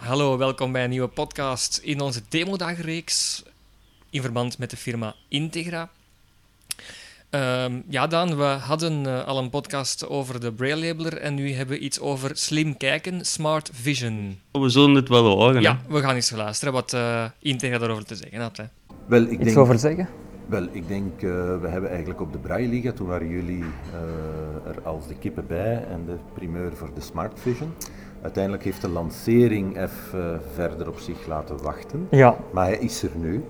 Hallo, welkom bij een nieuwe podcast in onze demodagreeks in verband met de firma Integra. Ehm, ja, Dan, we hadden eh, al een podcast over de Braille Labeler en nu hebben we iets over slim kijken, Smart Vision. We zullen het wel horen. Ja, we gaan eens luisteren wat eh, Integra daarover te zeggen had. Hè. Wel, ik Iets denk, over zeggen? Wel, ik denk uh, we hebben eigenlijk op de Braille Liga, toen waren jullie uh, er als de kippen bij en de primeur voor de Smart Vision. Uiteindelijk heeft de lancering even verder op zich laten wachten, Ja. maar hij is er nu.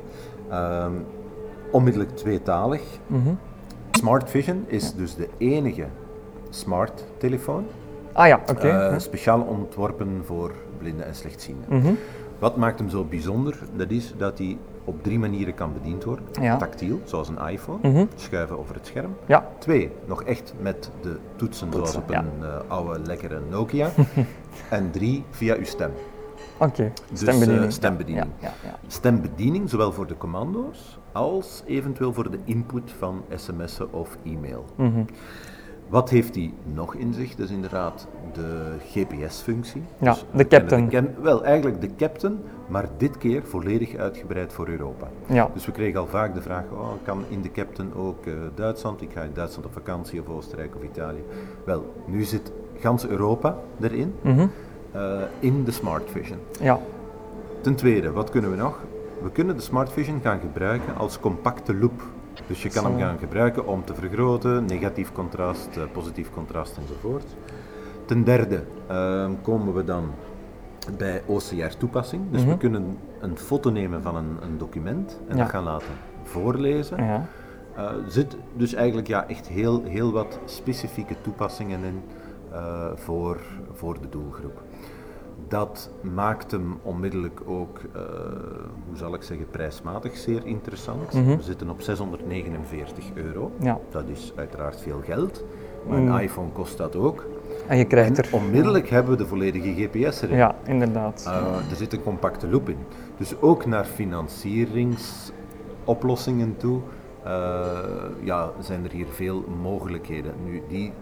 Um, onmiddellijk tweetalig. Mhm. Smart Vision is dus de enige smart telefoon, Ah ja, oké. uh, speciaal ontworpen voor blinden en slechtzienden. Mhm. Wat maakt hem zo bijzonder? Dat is dat hij op drie manieren kan bediend worden. Ja. Tactiel, zoals een iPhone, Mhm. schuiven over het scherm. Ja. Twee, nog echt met de toetsen, zoals op ja. een eh, oude lekkere Nokia. en drie, via uw stem. Oké, Dus, stembediening. eh, stembediening. Ja, ja, ja. Stembediening, zowel voor de commando's als eventueel voor de input van sms'en of e-mail. Mhm. Wat heeft hij nog in zich? Dat is inderdaad de GPS-functie. Ja, Dus de captain. cam- wel, eigenlijk de captain, maar dit keer volledig uitgebreid voor Europa. Ja. Dus we kregen al vaak de vraag, oh, kan in de captain ook eh, Duitsland? Ik ga in Duitsland op vakantie of Oostenrijk of Italië. Wel, nu zit gans Europa erin, Mhm. eh, in de Smart Vision. Ja. Ten tweede, wat kunnen we nog? We kunnen de Smart Vision gaan gebruiken als compacte loop. Dus je kan hem gaan gebruiken om te vergroten, negatief contrast, eh, positief contrast enzovoort. Ten derde ehm, komen we dan bij OCR-toepassing. Dus Mhm. we kunnen een foto nemen van een, een document en Ja. dat gaan laten voorlezen. ja. Er zit dus eigenlijk ja, echt heel, heel wat specifieke toepassingen in eh, voor, voor de doelgroep. Dat maakt hem onmiddellijk ook, eh, hoe zal ik zeggen, prijsmatig zeer interessant. Mhm. We zitten op 649 euro. Ja. Dat is uiteraard veel geld, maar Mm. een iPhone kost dat ook. En je krijgt En er... onmiddellijk hebben we de volledige GPS erin. Ja, inderdaad. Uh, er zit een compacte loop in. Dus ook naar financieringsoplossingen toe uh, ja, zijn er hier veel mogelijkheden. Nu, die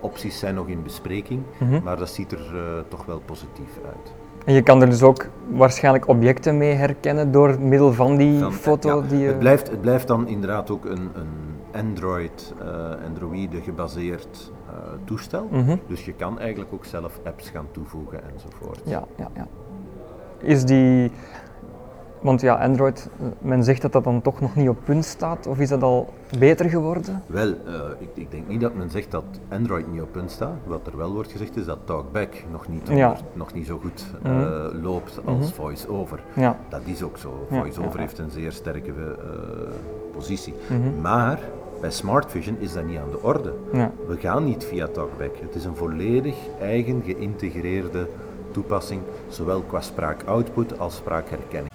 opties zijn nog in bespreking, Mhm. maar dat ziet er uh, toch wel positief uit. En je kan er dus ook waarschijnlijk objecten mee herkennen door middel van die foto ja, die je... het, blijft, het blijft dan inderdaad ook een, een Android, uh, Android gebaseerd uh, toestel. Mhm. Dus je kan eigenlijk ook zelf apps gaan toevoegen enzovoort. Ja, ja, ja. Is die... Want ja, Android, men zegt dat dat dan toch nog niet op punt staat, of is dat al beter geworden? Wel, uh, ik, ik, denk niet dat men zegt dat Android niet op punt staat. Wat er wel wordt gezegd is dat TalkBack nog niet, Ja. onder, nog niet zo goed uh, Mhm. loopt als Mhm. VoiceOver. Ja. Dat is ook zo. VoiceOver ja, heeft een zeer sterke uh, positie. Mhm. Maar bij Smart Vision is dat niet aan de orde. We gaan niet via TalkBack. Het is een volledig eigen geïntegreerde toepassing, zowel qua spraakoutput als spraakherkenning.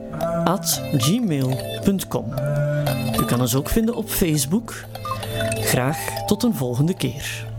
techtouchteam@gmail.com. U kan ons ook vinden op Facebook. Graag tot een volgende keer.